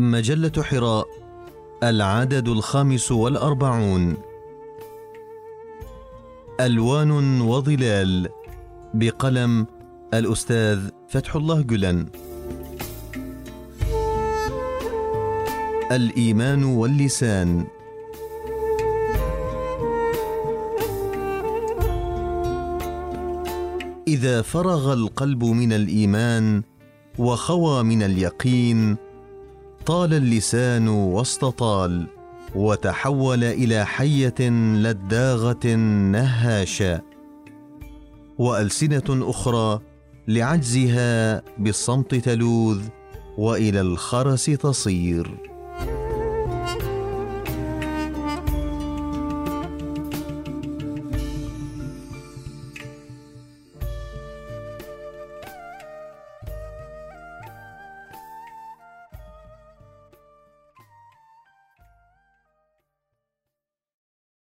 مجلة حراء العدد الخامس والأربعون. ألوان وظلال بقلم الأستاذ فتح الله جلن. الإيمان واللسان. إذا فرغ القلب من الإيمان وخوى من اليقين طال اللسان واستطال وتحول إلى حية لداغة نهاشه وألسنة أخرى لعجزها بالصمت تلوذ وإلى الخرس تصير.